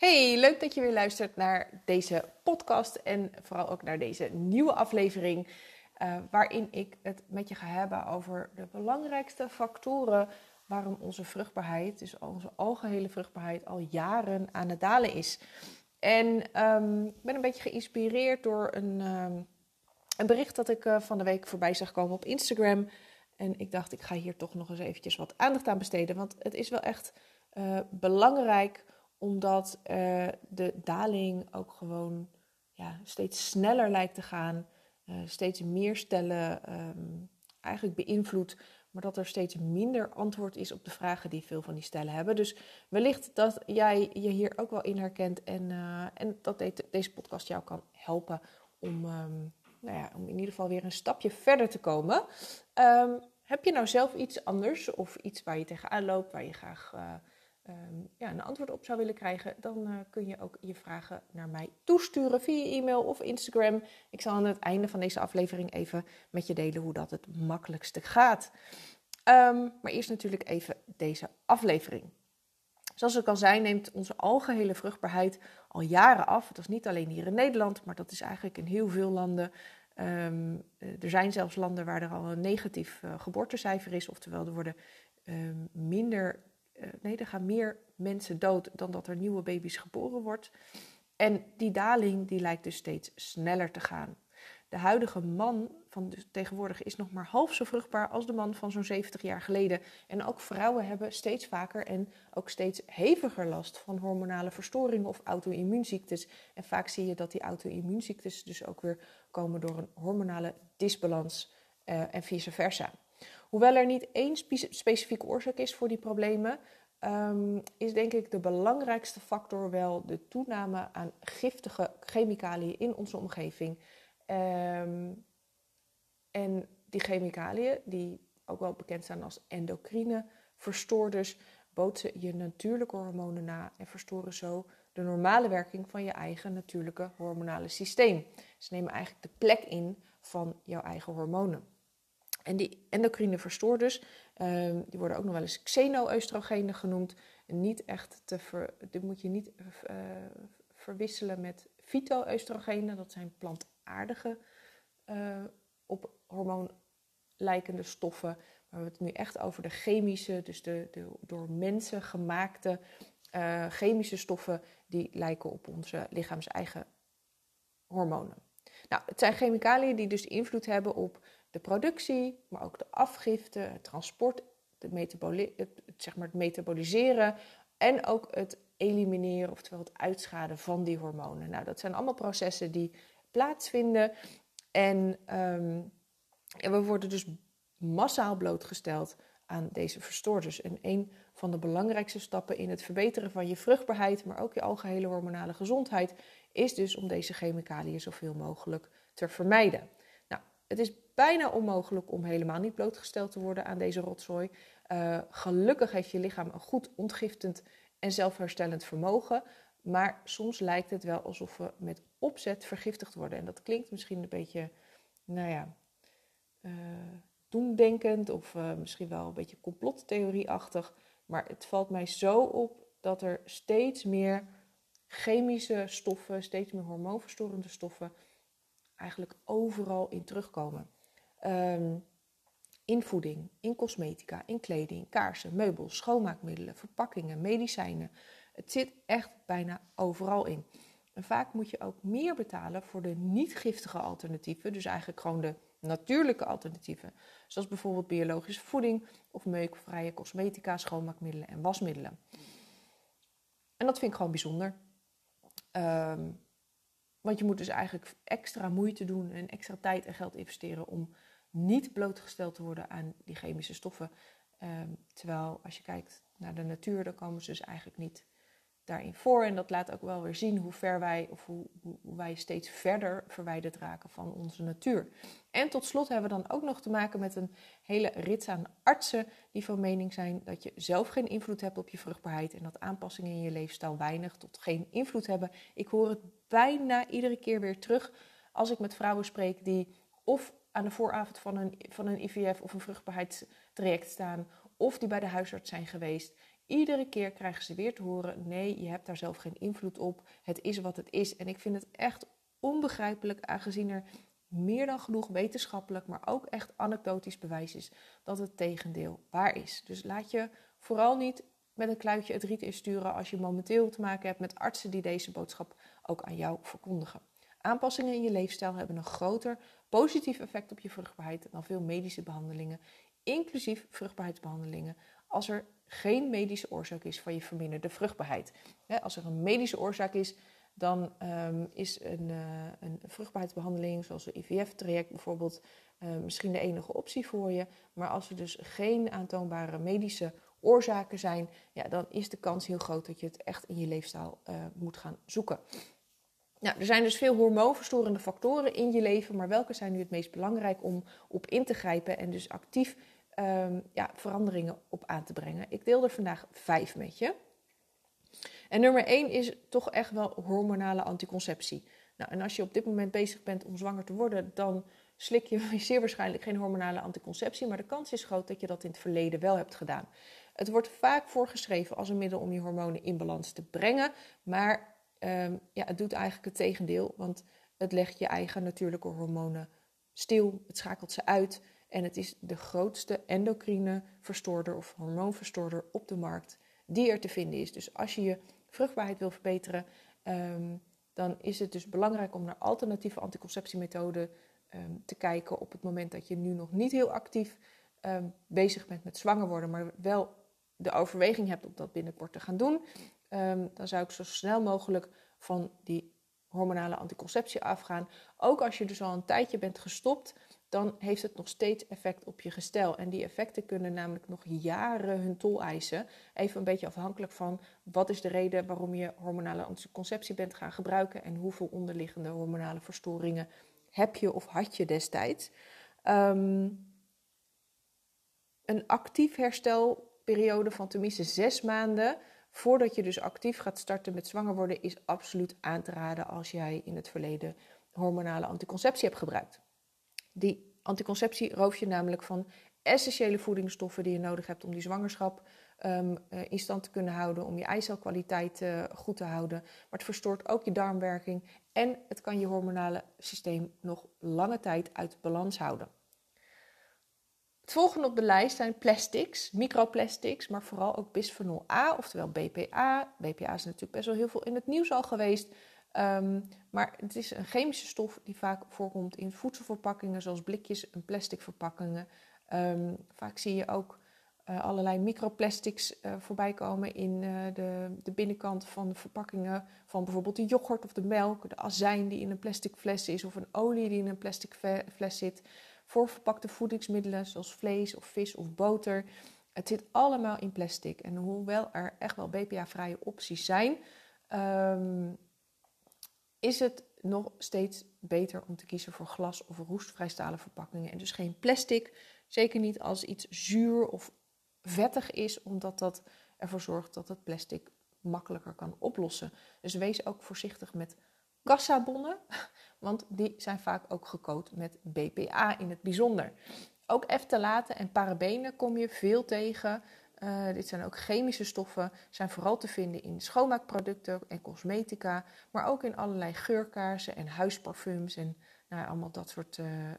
Hey, leuk dat je weer luistert naar deze podcast en vooral ook naar deze nieuwe aflevering. Uh, waarin ik het met je ga hebben over de belangrijkste factoren waarom onze vruchtbaarheid, dus onze algehele vruchtbaarheid, al jaren aan het dalen is. En um, ik ben een beetje geïnspireerd door een, um, een bericht dat ik uh, van de week voorbij zag komen op Instagram. En ik dacht, ik ga hier toch nog eens eventjes wat aandacht aan besteden. Want het is wel echt uh, belangrijk omdat uh, de daling ook gewoon ja, steeds sneller lijkt te gaan. Uh, steeds meer stellen um, eigenlijk beïnvloedt. Maar dat er steeds minder antwoord is op de vragen die veel van die stellen hebben. Dus wellicht dat jij je hier ook wel in herkent. En, uh, en dat de deze podcast jou kan helpen om, um, nou ja, om in ieder geval weer een stapje verder te komen. Um, heb je nou zelf iets anders of iets waar je tegenaan loopt, waar je graag um, ja, een antwoord op zou willen krijgen, dan uh, kun je ook je vragen naar mij toesturen via e-mail of Instagram. Ik zal aan het einde van deze aflevering even met je delen hoe dat het makkelijkste gaat. Um, maar eerst natuurlijk even deze aflevering. Zoals ik al zei, neemt onze algehele vruchtbaarheid al jaren af. Dat is niet alleen hier in Nederland, maar dat is eigenlijk in heel veel landen. Um, er zijn zelfs landen waar er al een negatief uh, geboortecijfer is, oftewel er worden minder nee, er gaan meer mensen dood dan dat er nieuwe baby's geboren wordt. En die daling die lijkt dus steeds sneller te gaan. De huidige man van de tegenwoordig is nog maar half zo vruchtbaar als de man van zo'n 70 jaar geleden. En ook vrouwen hebben steeds vaker en ook steeds heviger last van hormonale verstoringen of auto-immuunziektes. En vaak zie je dat die auto-immuunziektes dus ook weer komen door een hormonale disbalans uh, en vice versa. Hoewel er niet één specifieke oorzaak is voor die problemen, um, is denk ik de belangrijkste factor wel de toename aan giftige chemicaliën in onze omgeving. Um, en die chemicaliën, die ook wel bekend zijn als endocrine verstoorders, bootsen je natuurlijke hormonen na en verstoren zo de normale werking van je eigen natuurlijke hormonale systeem. Ze nemen eigenlijk de plek in van jouw eigen hormonen. En die endocrine verstoorders, um, die worden ook nog wel eens xeno-oestrogenen genoemd. Niet echt te ver, dit moet je niet uh, verwisselen met fyto-oestrogenen. Dat zijn plantaardige uh, op hormoon lijkende stoffen. Maar we hebben het nu echt over de chemische, dus de, de door mensen gemaakte uh, chemische stoffen die lijken op onze lichaams eigen hormonen. Nou, het zijn chemicaliën die dus invloed hebben op de productie, maar ook de afgifte, het transport, metaboli het, zeg maar het metaboliseren en ook het elimineren, oftewel het uitschaden van die hormonen. Nou, dat zijn allemaal processen die plaatsvinden en, um, en we worden dus massaal blootgesteld aan deze verstoorders. En een van de belangrijkste stappen in het verbeteren van je vruchtbaarheid, maar ook je algehele hormonale gezondheid, is dus om deze chemicaliën zoveel mogelijk te vermijden. Nou, het is bijna onmogelijk om helemaal niet blootgesteld te worden aan deze rotzooi. Uh, gelukkig heeft je lichaam een goed ontgiftend en zelfherstellend vermogen. Maar soms lijkt het wel alsof we met opzet vergiftigd worden. En dat klinkt misschien een beetje, nou ja, uh, doemdenkend of uh, misschien wel een beetje complottheorieachtig. Maar het valt mij zo op dat er steeds meer chemische stoffen, steeds meer hormoonverstorende stoffen eigenlijk overal in terugkomen. Um, in voeding, in cosmetica, in kleding, kaarsen, meubels, schoonmaakmiddelen, verpakkingen, medicijnen. Het zit echt bijna overal in. En vaak moet je ook meer betalen voor de niet-giftige alternatieven, dus eigenlijk gewoon de natuurlijke alternatieven, zoals bijvoorbeeld biologische voeding of meukvrije cosmetica, schoonmaakmiddelen en wasmiddelen. En dat vind ik gewoon bijzonder. Um, want je moet dus eigenlijk extra moeite doen en extra tijd en geld investeren om niet blootgesteld te worden aan die chemische stoffen. Um, terwijl als je kijkt naar de natuur, dan komen ze dus eigenlijk niet daarin voor. En dat laat ook wel weer zien hoe ver wij, of hoe, hoe, hoe, wij steeds verder verwijderd raken van onze natuur. En tot slot hebben we dan ook nog te maken met een hele rits aan artsen die van mening zijn dat je zelf geen invloed hebt op je vruchtbaarheid en dat aanpassingen in je leefstijl weinig tot geen invloed hebben. Ik hoor het bijna iedere keer weer terug als ik met vrouwen spreek die of aan de vooravond van een, van een IVF of een vruchtbaarheidstraject staan, of die bij de huisarts zijn geweest iedere keer krijgen ze weer te horen: nee, je hebt daar zelf geen invloed op. Het is wat het is. En ik vind het echt onbegrijpelijk, aangezien er meer dan genoeg wetenschappelijk, maar ook echt anekdotisch bewijs is dat het tegendeel waar is. Dus laat je vooral niet met een kluitje het riet insturen als je momenteel te maken hebt met artsen die deze boodschap ook aan jou verkondigen. Aanpassingen in je leefstijl hebben een groter positief effect op je vruchtbaarheid dan veel medische behandelingen, inclusief vruchtbaarheidsbehandelingen, als er geen medische oorzaak is van je verminderde vruchtbaarheid. Als er een medische oorzaak is, dan um, is een, uh, een, vruchtbaarheidsbehandeling, zoals een IVF-traject bijvoorbeeld, uh, misschien de enige optie voor je. Maar als er dus geen aantoonbare medische oorzaken zijn, ja, dan is de kans heel groot dat je het echt in je leefstijl uh, moet gaan zoeken. Nou, er zijn dus veel hormoonverstorende factoren in je leven, maar welke zijn nu het meest belangrijk om op in te grijpen en dus actief um, ja, veranderingen op aan te brengen? Ik deel er vandaag vijf met je. En nummer één is toch echt wel hormonale anticonceptie. Nou, en als je op dit moment bezig bent om zwanger te worden, dan slik je zeer waarschijnlijk geen hormonale anticonceptie. Maar de kans is groot dat je dat in het verleden wel hebt gedaan. Het wordt vaak voorgeschreven als een middel om je hormonen in balans te brengen. Maar um, ja, het doet eigenlijk het tegendeel. Want het legt je eigen natuurlijke hormonen stil. Het schakelt ze uit. En het is de grootste endocrine verstoorder of hormoonverstoorder op de markt die er te vinden is. Dus als je je vruchtbaarheid wil verbeteren, um, dan is het dus belangrijk om naar alternatieve anticonceptiemethoden um, te kijken op het moment dat je nu nog niet heel actief bezig bent met zwanger worden, maar wel de overweging hebt om dat binnenkort te gaan doen. Dan zou ik zo snel mogelijk van die hormonale anticonceptie afgaan. Ook als je dus al een tijdje bent gestopt, dan heeft het nog steeds effect op je gestel. En die effecten kunnen namelijk nog jaren hun tol eisen. Even een beetje afhankelijk van wat is de reden waarom je hormonale anticonceptie bent gaan gebruiken en hoeveel onderliggende hormonale verstoringen heb je of had je destijds. Um, een actief herstelperiode van tenminste zes maanden voordat je dus actief gaat starten met zwanger worden, is absoluut aan te raden als jij in het verleden hormonale anticonceptie hebt gebruikt. Die anticonceptie rooft je namelijk van essentiële voedingsstoffen die je nodig hebt om die zwangerschap um, uh, in stand te kunnen houden, om je eicelkwaliteit uh, goed te houden. Maar het verstoort ook je darmwerking en het kan je hormonale systeem nog lange tijd uit balans houden. Het volgende op de lijst zijn plastics, microplastics, maar vooral ook bisphenol A, oftewel BPA. BPA is natuurlijk best wel heel veel in het nieuws al geweest. Um, maar het is een chemische stof die vaak voorkomt in voedselverpakkingen, zoals blikjes en plastic verpakkingen. Um, vaak zie je ook uh, allerlei microplastics uh, voorbij komen in uh, de, de, binnenkant van de verpakkingen van bijvoorbeeld de yoghurt of de melk, de azijn die in een plastic fles is of een olie die in een plastic fles zit. Voorverpakte voedingsmiddelen zoals vlees of vis of boter. Het zit allemaal in plastic. En hoewel er echt wel BPA-vrije opties zijn, um, is het nog steeds beter om te kiezen voor glas of roestvrijstalen verpakkingen en dus geen plastic. Zeker niet als iets zuur of vettig is, omdat dat ervoor zorgt dat het plastic makkelijker kan oplossen. Dus wees ook voorzichtig met kassabonnen, want die zijn vaak ook gecoat met BPA in het bijzonder. Ook eftalaten en parabenen kom je veel tegen. Uh, dit zijn ook chemische stoffen, zijn vooral te vinden in schoonmaakproducten en cosmetica, maar ook in allerlei geurkaarsen en huisparfums en nou, allemaal dat soort, uh, uh,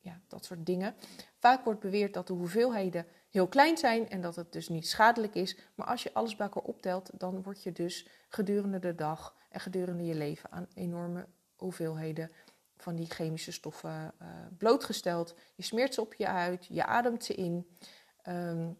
ja, dat soort dingen. Vaak wordt beweerd dat de hoeveelheden heel klein zijn en dat het dus niet schadelijk is, maar als je alles bij elkaar optelt, dan word je dus gedurende de dag en gedurende je leven aan enorme hoeveelheden van die chemische stoffen blootgesteld. Je smeert ze op je huid, je ademt ze in. Um,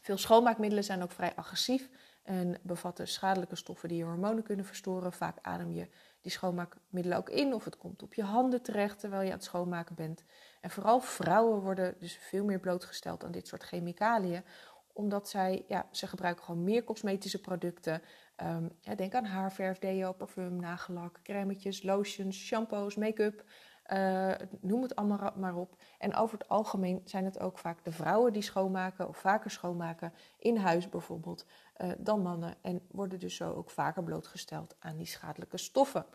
veel schoonmaakmiddelen zijn ook vrij agressief en bevatten schadelijke stoffen die je hormonen kunnen verstoren. Vaak adem je die schoonmaakmiddelen ook in of het komt op je handen terecht terwijl je aan het schoonmaken bent. En vooral vrouwen worden dus veel meer blootgesteld aan dit soort chemicaliën, omdat zij, ja, ze gebruiken gewoon meer cosmetische producten. Um, denk aan haarverf, deo, parfum, nagellak, crèmetjes, lotions, shampoos, make-up. Uh, noem het allemaal maar op. En over het algemeen zijn het ook vaak de vrouwen die schoonmaken of vaker schoonmaken in huis bijvoorbeeld uh, dan mannen en worden dus zo ook vaker blootgesteld aan die schadelijke stoffen.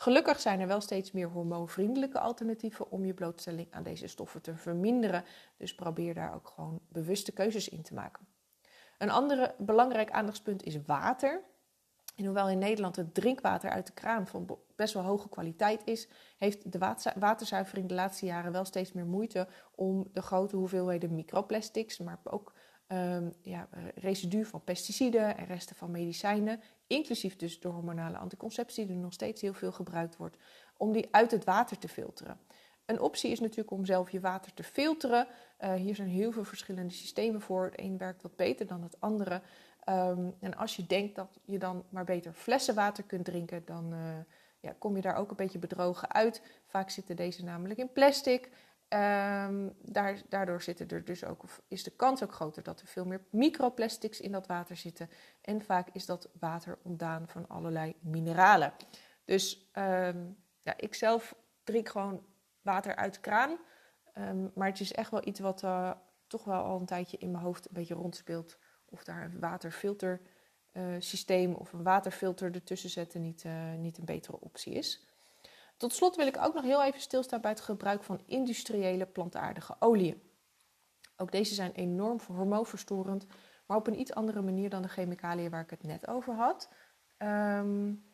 Gelukkig zijn er wel steeds meer hormoonvriendelijke alternatieven om je blootstelling aan deze stoffen te verminderen. Dus probeer daar ook gewoon bewuste keuzes in te maken. Een ander belangrijk aandachtspunt is water. En hoewel in Nederland het drinkwater uit de kraan van best wel hoge kwaliteit is, heeft de waterzuivering de laatste jaren wel steeds meer moeite om de grote hoeveelheden microplastics, maar ook um, ja, residu van pesticiden en resten van medicijnen, inclusief dus de hormonale anticonceptie, die nog steeds heel veel gebruikt wordt, om die uit het water te filteren. Een optie is natuurlijk om zelf je water te filteren. Uh, hier zijn heel veel verschillende systemen voor. Het een werkt wat beter dan het andere. Um, en als je denkt dat je dan maar beter flessenwater kunt drinken, dan uh, ja, kom je daar ook een beetje bedrogen uit. Vaak zitten deze namelijk in plastic. Um, daar, daardoor zitten er dus ook, of is de kans ook groter dat er veel meer microplastics in dat water zitten. En vaak is dat water ontdaan van allerlei mineralen. Dus um, ja, ik zelf drink gewoon water uit kraan. Um, maar het is echt wel iets wat uh, toch wel al een tijdje in mijn hoofd een beetje rondspeelt. Of daar een waterfiltersysteem uh, of een waterfilter ertussen zetten niet, uh, niet een betere optie is. Tot slot wil ik ook nog heel even stilstaan bij het gebruik van industriële plantaardige oliën. Ook deze zijn enorm hormoonverstorend, maar op een iets andere manier dan de chemicaliën waar ik het net over had. Um,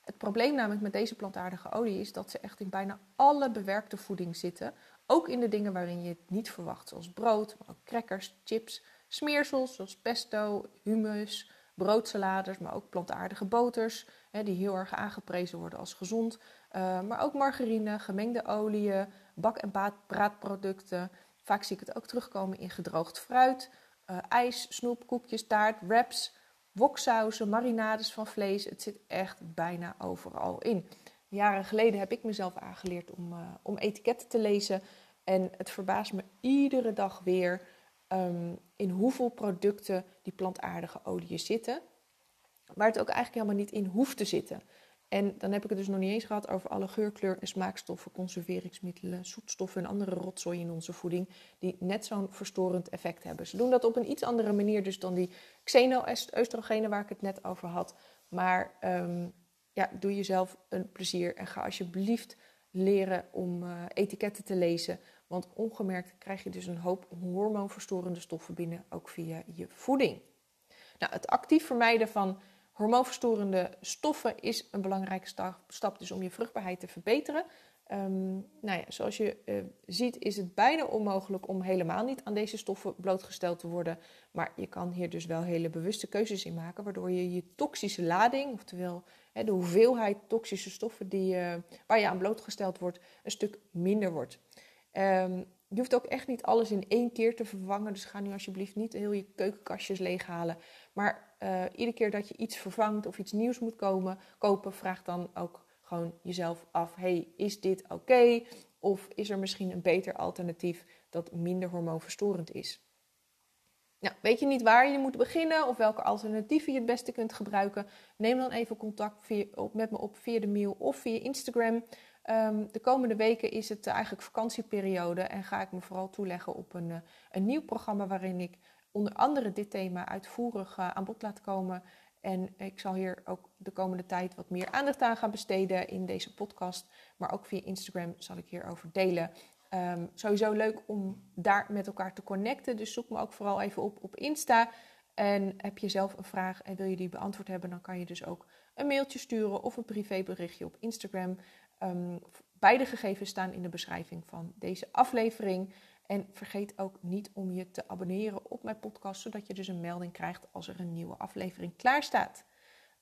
het probleem namelijk met deze plantaardige olie is dat ze echt in bijna alle bewerkte voeding zitten. Ook in de dingen waarin je het niet verwacht, zoals brood, maar ook crackers, chips, smeersels zoals pesto, hummus, broodsalades, maar ook plantaardige boters, hè, die heel erg aangeprezen worden als gezond. Uh, maar ook margarine, gemengde oliën, bak- en braadproducten. Vaak zie ik het ook terugkomen in gedroogd fruit, uh, ijs, snoep, koekjes, taart, wraps, woksauzen, marinades van vlees. Het zit echt bijna overal in. Jaren geleden heb ik mezelf aangeleerd om, uh, om etiketten te lezen. En het verbaast me iedere dag weer um, in hoeveel producten plantaardige oliën zitten. Waar het ook eigenlijk helemaal niet in hoeft te zitten. En dan heb ik het dus nog niet eens gehad over alle geurkleur- en smaakstoffen, conserveringsmiddelen, zoetstoffen en andere rotzooi in onze voeding, die net zo'n verstorend effect hebben. Ze doen dat op een iets andere manier dus dan die xeno-oestrogenen waar ik het net over had. Maar um, ja, doe jezelf een plezier en ga alsjeblieft leren om uh, etiketten te lezen. Want ongemerkt krijg je dus een hoop hormoonverstorende stoffen binnen, ook via je voeding. Nou, het actief vermijden van hormoonverstorende stoffen is een belangrijke stap dus om je vruchtbaarheid te verbeteren. Um, nou ja, zoals je uh, ziet is het bijna onmogelijk om helemaal niet aan deze stoffen blootgesteld te worden. Maar je kan hier dus wel hele bewuste keuzes in maken, waardoor je je toxische lading, oftewel hè, de hoeveelheid toxische stoffen die, uh, waar je aan blootgesteld wordt, een stuk minder wordt. Um, je hoeft ook echt niet alles in één keer te vervangen. Dus ga nu alsjeblieft niet heel je keukenkastjes leeghalen. Maar uh, iedere keer dat je iets vervangt of iets nieuws moet komen, kopen, vraag dan ook gewoon jezelf af: hey, is dit oké? Of is er misschien een beter alternatief dat minder hormoonverstorend is? Nou, weet je niet waar je moet beginnen of welke alternatieven je het beste kunt gebruiken? Neem dan even contact op, met me op via de mail of via Instagram. Um, de komende weken is het eigenlijk vakantieperiode en ga ik me vooral toeleggen op een, uh, een nieuw programma waarin ik onder andere dit thema uitvoerig uh, aan bod laat komen. En ik zal hier ook de komende tijd wat meer aandacht aan gaan besteden in deze podcast. Maar ook via Instagram zal ik hierover delen. Um, sowieso leuk om daar met elkaar te connecten. Dus zoek me ook vooral even op op Insta. En heb je zelf een vraag en wil je die beantwoord hebben, dan kan je dus ook een mailtje sturen of een privéberichtje op Instagram. Um, beide gegevens staan in de beschrijving van deze aflevering. En vergeet ook niet om je te abonneren op mijn podcast, zodat je dus een melding krijgt als er een nieuwe aflevering klaar staat.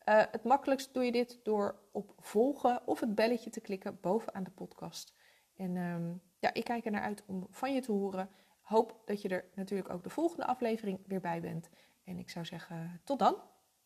Uh, het makkelijkst doe je dit door op volgen of het belletje te klikken bovenaan de podcast. En um, ja, ik kijk er naar uit om van je te horen. Hoop dat je er natuurlijk ook de volgende aflevering weer bij bent. En ik zou zeggen, tot dan.